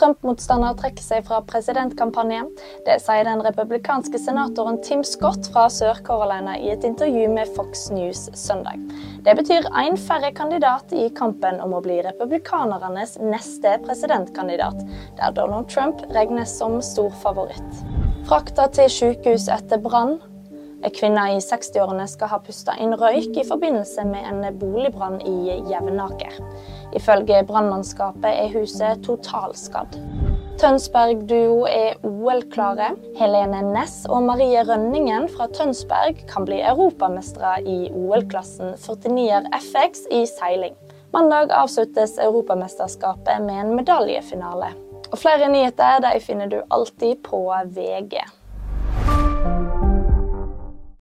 Trump-motstander trekker seg fra presidentkampanjen. Det sier den republikanske senatoren Tim Scott fra Sør-Carolina i et intervju med Fox News søndag. Det betyr én færre kandidat i kampen om å bli republikanernes neste presidentkandidat, der Donald Trump regnes som stor favoritt. Frakta til sykehus etter brann. En kvinne i 60-årene skal ha pusta inn røyk i forbindelse med en boligbrann i Jevnaker. Ifølge brannmannskapet er huset totalskadd. Tønsberg-duo er OL-klare. Helene Næss og Marie Rønningen fra Tønsberg kan bli europamestere i OL-klassen 49er FX i seiling. Mandag avsluttes Europamesterskapet med en medaljefinale. Og Flere nyheter finner du alltid på VG.